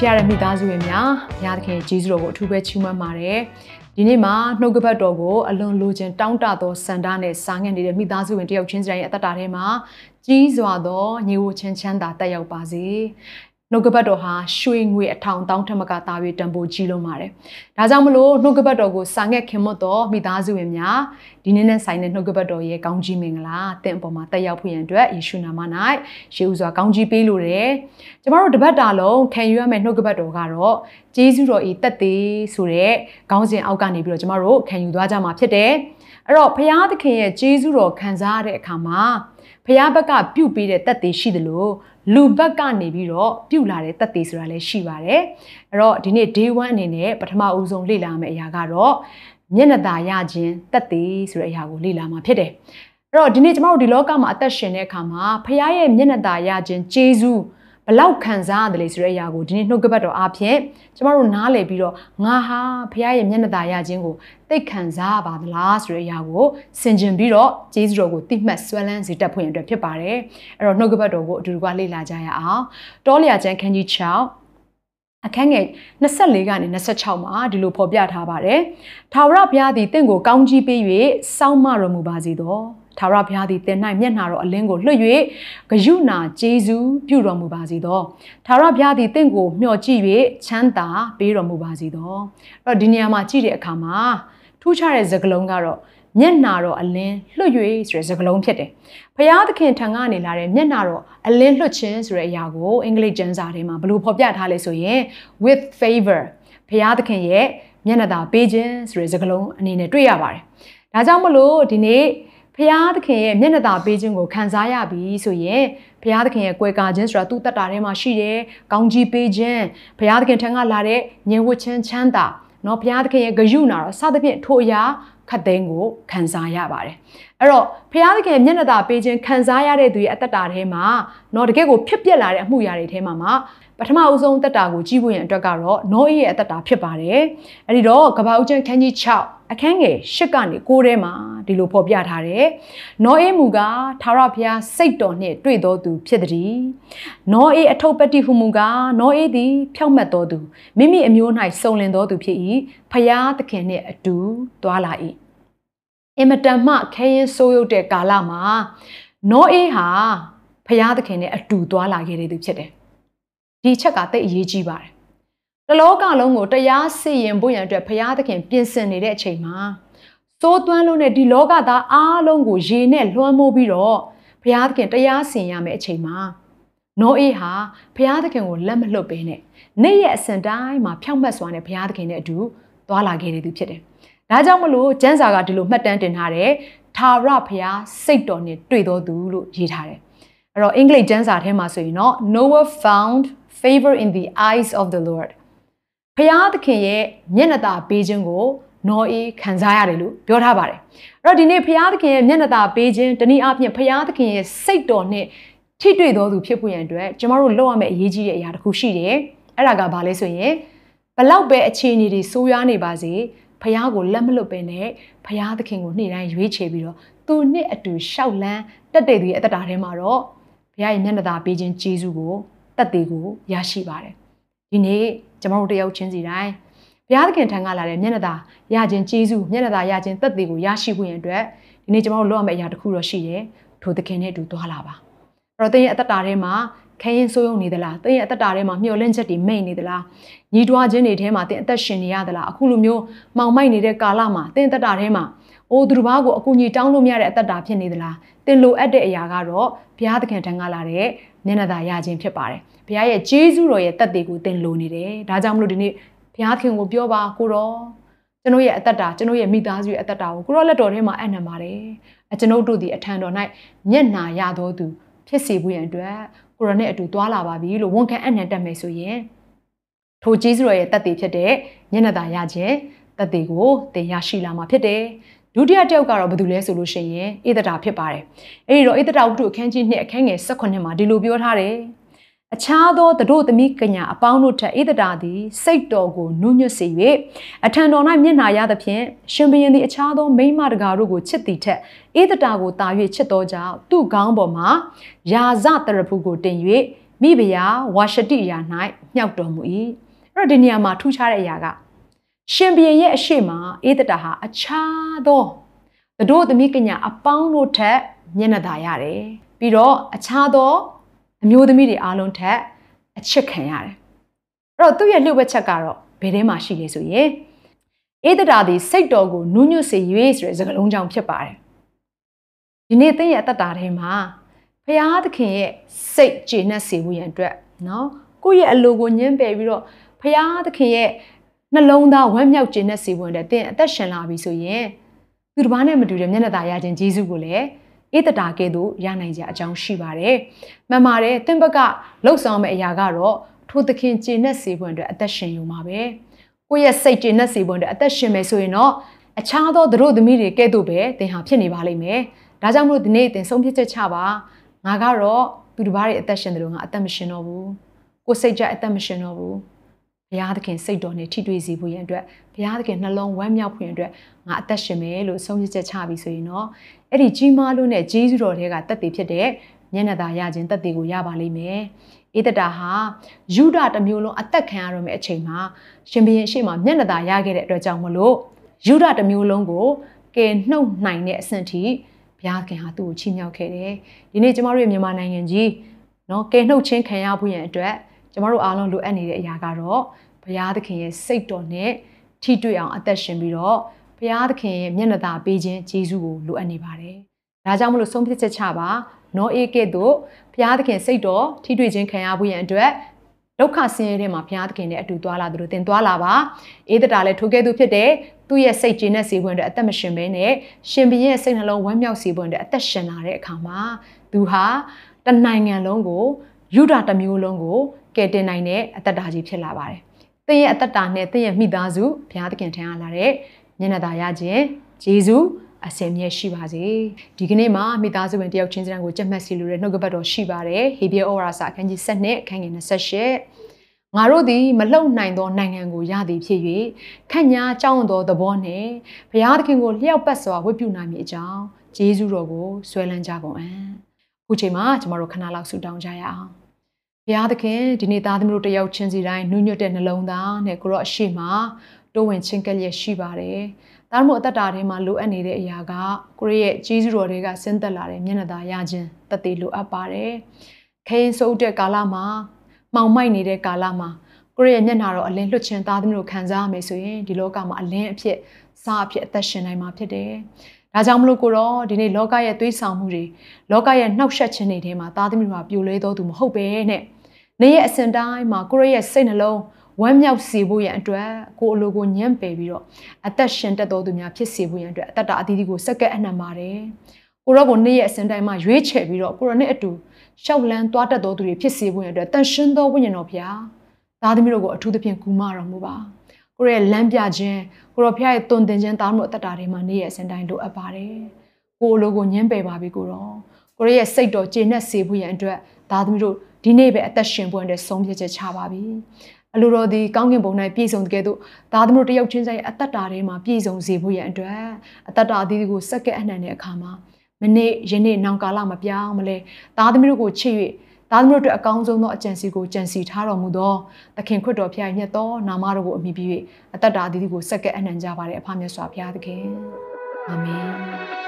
ချရတဲ့မိသားစုဝင်များဘုရားသခင်ဂျေဇုတော်ကိုအထူးပဲချီးမွမ်းပါတယ်ဒီနေ့မှာနှုတ်ကပတ်တော်ကိုအလွန်လိုချင်တောင်းတသောစန္ဒနဲ့စားငတ်နေတဲ့မိသားစုဝင်တယောက်ချင်းစီတိုင်းရဲ့အသက်တာထဲမှာကြီးစွာသောညီဝချင်းချမ်းသာတက်ရောက်ပါစေ နှုတ်ကပတ်တော်ဟာရွှေငွေအထောင်တောင်းထမကသားပြီးတန်ဖိုးကြီးလုံးပါတယ်။ဒါကြောင့်မလို့နှုတ်ကပတ်တော်ကိုစာငက်ခင်မတ်တော်မိသားစုဝင်များဒီနေ့နဲ့ဆိုင်တဲ့နှုတ်ကပတ်တော်ရဲ့ကောင်းကြီးမင်္ဂလာတင့်အပေါ်မှာတက်ရောက်ဖို့ရန်အတွက်ယေရှုနာမ၌ရှေးဥစွာကောင်းကြီးပေးလိုတယ်။ကျမတို့တပတ်တာလုံးခံယူရမယ့်နှုတ်ကပတ်တော်ကတော့ဂျေဇုတော်ဤတက်သေးဆိုတဲ့ခေါင်းစဉ်အောက်ကနေပြီးတော့ကျမတို့ခံယူသွားကြမှာဖြစ်တယ်။အဲ့တော့ဖရာသခင်ရဲ့ဂျေဇုတော်ခံစားရတဲ့အခါမှာ ဖရာဘက်ကပြုတ်ပေးတဲ့တက်သေးရှိတယ်လို့လူဘက်ကနေပြီးတော့ပြုတ်လာတဲ့တက်သေးဆိုတာလည်းရှိပါတယ်အဲ့တော့ဒီနေ့ day 1အနေနဲ့ပထမဦးဆုံးလေ့လာမယ့်အရာကတော့မျက်နှာသာရခြင်းတက်သေးဆိုတဲ့အရာကိုလေ့လာမှာဖြစ်တယ်အဲ့တော့ဒီနေ့ကျမတို့ဒီလောကမှာအသက်ရှင်တဲ့အခါမှာဖခင်ရဲ့မျက်နှာသာရခြင်းဂျေဇု ဘလောက်ခံစားရတယ်လေဆိုတဲ့အရာကိုဒီနေ့နှုတ်ကပတ်တော်အားဖြင့်ကျမတို့နားလည်ပြီးတော့ငါဟာဖခင်ရဲ့မျက်နှာသာရခြင်းကိုသိခံစားပါသလားဆိုတဲ့အရာကိုဆင်ခြင်ပြီးတော့ဂျေဇုတော်ကိုတိမှတ်ဆွဲလန်းစေတတ်ဖို့ရန်အတွက်ဖြစ်ပါတယ်အဲ့တော့နှုတ်ကပတ်တော်ကိုအတူတူကလေ့လာကြရအောင်တောလျာကျမ်းခန်းကြီး6အခန်းငယ်24ကနေ26မှာဒီလိုဖော်ပြထားပါတယ်။ထာဝရဘုရားသည်တင့်ကိုကောင်းကြီးပေး၍စောင့်မတော်မူပါစေသော။ ထာဝရဘုရားသည်တင်၌မျက်နှာတော်အလင်းကိုလွှတ်၍ဂယုဏကျေးဇူးပြုတော်မူပါစေသော။ထာဝရဘုရားသည်တင့်ကိုမျှော်ကြည့်၍ချမ်းသာပေးတော်မူပါစေသော။အဲ့တော့ဒီနေရာမှာကြည့်တဲ့အခါမှာထူးခြားတဲ့စကားလုံးကတော့မျက်နာတော်အလင်းလွတ်၍ဆိုတဲ့စကားလုံးဖြစ်တယ်။ဘုရားသခင်ထံကနေလာတဲ့မျက်နာတော်အလင်းလွတ်ခြင်းဆိုတဲ့အရာကိုအင်္ဂလိပ်ကျမ်းစာထဲမှာဘယ်လိုဖော်ပြထားလဲဆိုရင် with favor ဘုရားသခင်ရဲ့မျက်နှာသာပေးခြင်းဆိုတဲ့စကားလုံးအနေနဲ့တွေ့ရပါတယ်။ဒါကြောင့်မလို့ဒီနေ့ ဘုရားသခင်ရဲ့မျက်နှာသာပေးခြင်းကိုခံစားရပြီဆိုရင်ဘုရားသခင်ရဲ့ကွယ်ကာခြင်းဆိုတာသူ့တတ်တာထဲမှာရှိတယ်။ကောင်းကြီးပေးခြင်းဘုရားသခင်ထံကလာတဲ့ဉာဏ်ဝတ်ခြင်းချမ်းသာနော်ဘုရားသခင်ရဲ့ဂရုဏာတော့စသဖြင့်ထိုအရာ ခတ်သိမ်းကိုခံစားရပါတယ်အဲ့တော့ဖျားသခင်မျက်နှာသာပေးခြင်းခံစားရတဲ့သူရဲ့အသက်တာထဲမှာတော့တကယ်ကိုဖြစ်ပျက်လာတဲ့အမှုရာတွေထဲမှာမှာပထမအဦးဆုံးတက်တာကိုကြည့်ဖို့ရန်အတွက်ကတော့နောအေးရဲ့အသက်တာဖြစ်ပါတယ်အဲ့ဒီတော့ကဘာဦးကျန်းခန်းကြီး6အခန်းငယ်၈ကနေ9ထဲမှာဒီလိုဖော်ပြထားတယ်နောအေးမူကသာရဖျားစိတ်တော်နှင့်တွေ့တော်သူဖြစ်သည်နောအေးအထုပ်ပတ္တိဟုမူကနောအေးသည် ဖြောက်မှတ်တော်သူမိမိအမျိုး၌စုံလင်တော်သူဖြစ်၏ဖျားသခင်နှင့်အတူသွားလာ၏အင်မတန်မှခဲရင်ဆိုးရုပ်တဲ့ကာလမှာနောအေးဟာဖျားသခင်နဲ့အတူသွားလာခဲ့တဲ့သူဖြစ်တယ်ဒီချက်ကတိတ်အရေးကြီးပါတယ်တလောကလုံးကိုတရားစီရင်ဖို့ရန်အတွက်ဘုရားသခင်ပြင်ဆင်နေတဲ့အချိန်မှာစိုးသွမ်းလို့နဲ့ဒီလောကသားအားလုံးကိုရေနဲ့လွှမ်းမိုးပြီးတော့ဘုရားသခင်တရားစီရင်ရမယ့်အချိန်မှာနောအေးဟာဘုရားသခင်ကိုလက်မလွတ်ပေးနဲ့နေ့ရက်အစဉ်တိုင်းမှာဖြောင့်မတ်စွာနဲ့ဘုရားသခင်နဲ့အတူ သွားလာခဲ့တဲ့သူဖြစ်တယ်။ဒါကြောင့်မလို့ကျမ်းစာကဒီလိုမှတ်တမ်းတင်ထားတယ်။သာရဘုရားစိတ်တော်နဲ့တွေ့တော်သူလို့ရေးထားတယ်။အဲ့တော့အင်္ဂလိပ်ကျမ်းစာထဲမှာဆိုရင်တော့ Noah found favor in the eyes of the Lord ဖျားသခင်ရဲ့မျက်နှာသာပေးခြင်းကိုနော်အေးခံစားရတယ်လို့ပြောထားပါတယ်အဲ့တော့ဒီနေ့ဖျားသခင်ရဲ့မျက်နှာသာပေးခြင်းတနည်းအားဖြင့်ဖျားသခင်ရဲ့စိတ်တော်နဲ့ထိတွေ့တော်သူဖြစ်ဖို့ရန်အတွက်ကျမတို့လုပ်ရမယ့်အရေးကြီးတဲ့အရာတစ်ခုရှိတယ်အဲ့ဒါကဘာလဲဆိုရင် ဘလောက်ပဲအခြေအနေတွေဆိုးရွားနေပါစေဖျားကိုလက်မလွတ်ပဲနဲ့ဖျားသခင်ကိုနေ့တိုင်းရွေးချယ်ပြီးတော့သူနှစ်အတူရှောက်လန်းတက်တဲ့သူရဲ့အသက်တာထဲမှာတော့ဘုရားရဲ့မျက်နှာသာပေးခြင်းကျေးဇူးကိုတက်သေးကိုရရှိပါတယ်ဒီနေ့ကျွန်တော်တို့တယောက်ချင်းစီတိုင်းဘုရားသခင်ထံကလာတဲ့မျက်နှာသာရခြင်းကျေးဇူးမျက်နှာသာရခြင်းတက်သေးကိုရရှိဖို့ရန်အတွက်ဒီနေ့ကျွန်တော်တို့လုပ်ရမယ့်အရာတစ်ခုတော့ရှိတယ်ထိုသခင်နဲ့အတူသွားလာပါအဲ့တော့သင်ရဲ့အသက်တာထဲမှာ ခရင်ဆိုးရုံနေသလားသင်ရဲ့အသက်တာထဲမှာမျောလင့်ချက်တွေမိတ်နေသလားညီတွားခြင်းတွေထဲမှာသင်အသက်ရှင်နေရသလားအခုလိုမျိုးမှောင်မိုက်နေတဲ့ကာလမှာသင်အသက်တာထဲမှာအိုးသူတစ်ပါးကိုအကူအညီတောင်းလို့မရတဲ့အသက်တာဖြစ်နေသလားသင်လိုအပ်တဲ့အရာကတော့ဘုရားသခင်ထံကလာတဲ့မျက်နှာသာရခြင်းဖြစ်ပါတယ်ဘုရားရဲ့ဂျေဇုတော်ရဲ့တက်တွေကိုသင်လိုနေတယ်ဒါကြောင့်မလို့ဒီနေ့ဘုရားသခင်ကိုပြောပါကိုတော့ကျွန်တော်ရဲ့အသက်တာကျွန်တော်ရဲ့မိသားစုရဲ့အသက်တာကိုကိုရောလက်တော်ထဲမှာအံ့နံပါတယ်အကျွန်ုပ်တို့ဒီအထံတော်၌မျက်နာရတော်သူဖြစ်စေဖို့ရန်အတွက် ကိုရိုနဲ့အတူတွာလာပါပြီလို့ဝန်ခံအနံတက်မယ်ဆိုရင်ထိုကျေးဇူးတော်ရဲ့တက်တည်ဖြစ်တဲ့ညနေသားရခြင်းတက်တည်ကိုသင်ရရှိလာမှာဖြစ်တယ်ဒုတိယတယောက်ကတော့ဘာလို့လဲဆိုလို့ရှိရင်ဧတတာဖြစ်ပါတယ်အဲ့ဒီတော့ဧတတာဝတ္ထုအခန်းကြီး2အခန်းငယ်18မှာဒီလိုပြောထားတယ် အခြားသောတတို့သမီးကညာအပေါင်းတို့ထက်ဧတတာသည်စိတ်တော်ကိုနုညွတ်စေ၍အထံတော်၌မျက်နာရသဖြင့်ရှင်ဘရင်သည်အခြားသောမိမတကာတို့ကိုချစ်သည်ထက်ဧတတာကိုတာ၍ချစ်သောကြောင့်သူ့ခေါင်းပေါ်မှာယာဇတရဖူကိုတင်၍မိဖုရားဝါရှတိယာ၌မြှောက်တော်မူ၏အဲ့တော့ဒီနေရာမှာထူးခြားတဲ့အရာကရှင်ဘရင်ရဲ့အရှိမဧတတာဟာအခြားသောတတို့သမီးကညာအပေါင်းတို့ထက်မျက်နှာသာရတယ်ပြီးတော့အခြားသော အမျိုးသမီးတွေအားလုံးထက်အချစ်ခံရတယ်။အဲ့တော့သူ့ရဲ့လှုပ်ဝက်ချက်ကတော့ဘယ်ထဲမှာရှိလဲဆိုရင်ဧဒတာသည်စိတ်တော်ကိုနူးညွတ်စေ၍ဆိုတဲ့စကားလုံးကြောင့်ဖြစ်ပါတယ်။ဒီနေ့သင်ရဲ့အသက်တာထဲမှာဖရာသခင်ရဲ့စိတ်ကျေနပ်စေဖို့ရန်အတွက်နော်ကိုယ့်ရဲ့အလိုကိုညှင်းပယ်ပြီးတော့ဖရာသခင်ရဲ့နှလုံးသားဝမ်းမြောက်ကျေနပ်စေဖို့အတွက်သင်အသက်ရှင်လာပြီဆိုရင်သူတစ်ပါးနဲ့မတူတဲ့မျက်နှာသာရခြင်းဂျေဇုကိုလည်း ဧတတာကဲ့သို့ရနိုင်ကြအကြောင်းရှိပါတယ်။မှန်ပါတယ်။သင်ဘက်ကလှုပ်ဆောင်မယ့်အရာကတော့ထိုသခင်ကျေနပ်စေဖို့အတွက်အသက်ရှင်ယူမှာပဲ။ကိုယ့်ရဲ့စိတ်ကျေနပ်စေဖို့အတွက်အသက်ရှင်မယ်ဆိုရင်တော့အခြားသောသူတို့သမီးတွေကဲ့သို့ပဲသင်ဟာဖြစ်နေပါလိမ့်မယ်။ဒါကြောင့်မလို့ဒီနေ့သင်ဆုံးဖြတ်ချက်ချပါ။ငါကတော့သူတစ်ပါးရဲ့အသက်ရှင်တယ်လို့ငါအသက်မရှင်တော့ဘူး။ကိုယ်စိတ်ကြအသက်မရှင်တော့ဘူး။ ဘုရားသခင်စိတ်တော်နဲ့ထိတွေ့စေဖို့ရန်အတွက်ဘုရားသခင်နှလုံးဝမ်းမြောက်ဖို့ရန်အတွက်ငါအသက်ရှင်မယ်လို့ဆုံးဖြတ်ချက်ချပြီးဆိုရင်တော့အဲ့ဒီကြီးမားလို့နဲ့ဂျေဇုတော်တွေကတက်တည်ဖြစ်တဲ့မျက်နှာသာရခြင်းတက်တည်ကိုရပါလိမ့်မယ်။ဧတတာဟာယူဒတစ်မျိုးလုံးအသက်ခံရတော့မယ့်အချိန်မှာရှင်ဘုရင်ရှေ့မှာမျက်နှာသာရခဲ့တဲ့အတွက်ကြောင့်မလို့ယူဒတစ်မျိုးလုံးကိုကယ်နှုတ်နိုင်တဲ့အဆင့်ထိဘုရားခင်ဟာသူ့ကိုချီးမြှောက်ခဲ့တယ်။ဒီနေ့ကျမတို့ရဲ့မြန်မာနိုင်ငံကြီးနော်ကယ်နှုတ်ခြင်းခံရဖို့ရန်အတွက် ကျမတို့အားလုံးလိုအပ်နေတဲ့အရာကတော့ဘုရားသခင်ရဲ့စိတ်တော်နဲ့ထိတွေ့အောင်အသက်ရှင်ပြီးတော့ဘုရားသခင်ရဲ့မျက်နှာသာပေးခြင်းဂျေဇုကိုလိုအပ်နေပါတယ်။ဒါကြောင့်မလို့ဆုံးဖြတ်ချက်ချပါနောအေးကဲ့သို့ဘုရားသခင်စိတ်တော်ထိတွေ့ခြင်းခံရဖို့ရန်အတွက်ဒုက္ခဆင်းရဲတဲ့မှာဘုရားသခင်နဲ့အတူသွားလာသူတို့တင်သွားလာပါအေးတတာလည်းထိုကဲ့သို့ဖြစ်တဲ့သူ့ရဲ့စိတ်ကျေနပ်စေဖို့အတွက်အသက်မရှင်ဘဲနဲ့ရှင်ဘုရင်ရဲ့စိတ်နှလုံးဝမ်းမြောက်စေဖို့အတွက်အသက်ရှင်လာတဲ့အခါမှာသူဟာတနိုင်ငံလုံးကိုယူဒာတစ်မျိုးလုံးကို ကယ်တင်နိုင်တဲ့အသက်တာကြီးဖြစ်လာပါတယ်။သင်ရဲ့အသက်တာနဲ့သင်ရဲ့မိသားစုဘုရားသခင်ထံအားလာတဲ့မျက်နှာသာရခြင်းဂျေဇုအစင်မြဲရှိပါစေဒီကနေ့မှာမိသားစုဝင်တယောက်ချင်းစံကိုကြက်မှတ်စီလိုတဲ့နှုတ်ကပတ်တော်ရှိပါတယ်ဟေဘရဲဩဝါစာအခန်းကြီး7နဲ့အခန်းငယ်28ငါတို့သည်မလုံနိုင်သောနိုင်ငံကိုရသည်ဖြစ်၍ခန့်ညာကြောင်းသောသဘောနှင့်ဘုရားသခင်ကိုလျှောက်ပတ်စွာဝတ်ပြုနိုင်မည်အကြောင်းဂျေဇုတော်ကိုဆွဲလန်းကြကုန်အံ့အခုချိန်မှာကျမတို့ခဏလောက်ဆုတောင်းကြရအောင် ဘုရားသခင်ဒီနေ့သားသမီးတို့တယောက်ချင်းစီတိုင်းနှုညွတ်တဲ့နှလုံးသားနဲ့ကိုရောအရှိမတိုးဝင်ချင်းကက်လျက်ရှိပါတယ်။ဒါမှမဟုတ်အသက်တာထဲမှာလိုအပ်နေတဲ့အရာကကိုရဲ့ကြီးစုတော်တွေကဆင်းသက်လာတဲ့မျက်နှာသာရခြင်းတသက်လိုအပ်ပါတယ်။ခရင်ဆိုးတဲ့ကာလမှာမှောင်မိုက်နေတဲ့ကာလမှာကိုရဲ့မျက်နှာတော်အလင်းလွတ်ခြင်းသားသမီးတို့ခံစားရမယ်ဆိုရင်ဒီလောကမှာအလင်းအဖြစ်စားအဖြစ်အသက်ရှင်နိုင်မှာဖြစ်တယ်။ဒါကြောင့်မလို့ကိုတော့ဒီနေ့လောကရဲ့သွေးဆောင်မှုတွေလောကရဲ့နှောက်ယှက်ခြင်းတွေထဲမှာသားသမီးတို့ကပြိုလဲတော်သူမဟုတ်ပဲနဲ့ နေ့ရဲ့အစဉ်တိုင်းမှာကိုရဲ့စိတ်နှလုံးဝမ်းမြောက်စေဖို့ရန်အတွက်ကိုအလိုကိုညံ့ပယ်ပြီးတော့အသက်ရှင်တတ်တော်သူများဖြစ်စေဖို့ရန်အတွက်အသက်တာအသီးသီးကိုစက္ကက်အနှံပါတယ်။ကိုရောကိုနေ့ရဲ့အစဉ်တိုင်းမှာရွေးချယ်ပြီးတော့ကိုရောနဲ့အတူရှောက်လန်းသွားတတ်တော်သူတွေဖြစ်စေဖို့ရန်အတွက်တန်ရှင်းသောဝိညာဉ်တော်ဖျားသားသမီးတို့ကိုအထူးသဖြင့်ကူမတော်မူပါ။ကိုရဲ့လမ်းပြခြင်းကိုရောဖျားရဲ့တုန်တင်ခြင်းသားမှုအသက်တာတွေမှာနေ့ရဲ့အစဉ်တိုင်းလိုအပ်ပါတယ်။ကိုအလိုကိုညံ့ပယ်ပါပြီကိုရောကိုရဲ့စိတ်တော်ကျေနပ်စေဖို့ရန်အတွက်သားသမီးတို့ ဒီနေ့ပဲအသက်ရှင်ဖို့အတွက်ဆုံးဖြတ်ချက်ချပါပြီအလိုတော်ဒီကောင်းကင်ဘုံ၌ပြည့်စုံတဲ့ကဲ့သို့သားသမီးတို့တယောက်ချင်းဆိုင်အသက်တာထဲမှာပြည့်စုံစေဖို့ရန်အတွက်အသက်တာအသီးသီးကိုစက္ကဲအနှံတဲ့အခါမှာမနေ့ယနေ့နောက်ကာလမပြောင်းမလဲသားသမီးတို့ကိုချစ်၍သားသမီးတို့အတွက်အကောင်းဆုံးသောအကြံစီကိုကြံစီထားတော်မူသောသခင်ခွတ်တော်ဖျားမြတ်သောနာမတော်ကိုအမိပြု၍အသက်တာအသီးသီးကိုစက္ကဲအနှံကြပါれအဖမြတ်စွာဘုရားသခင်အာမင်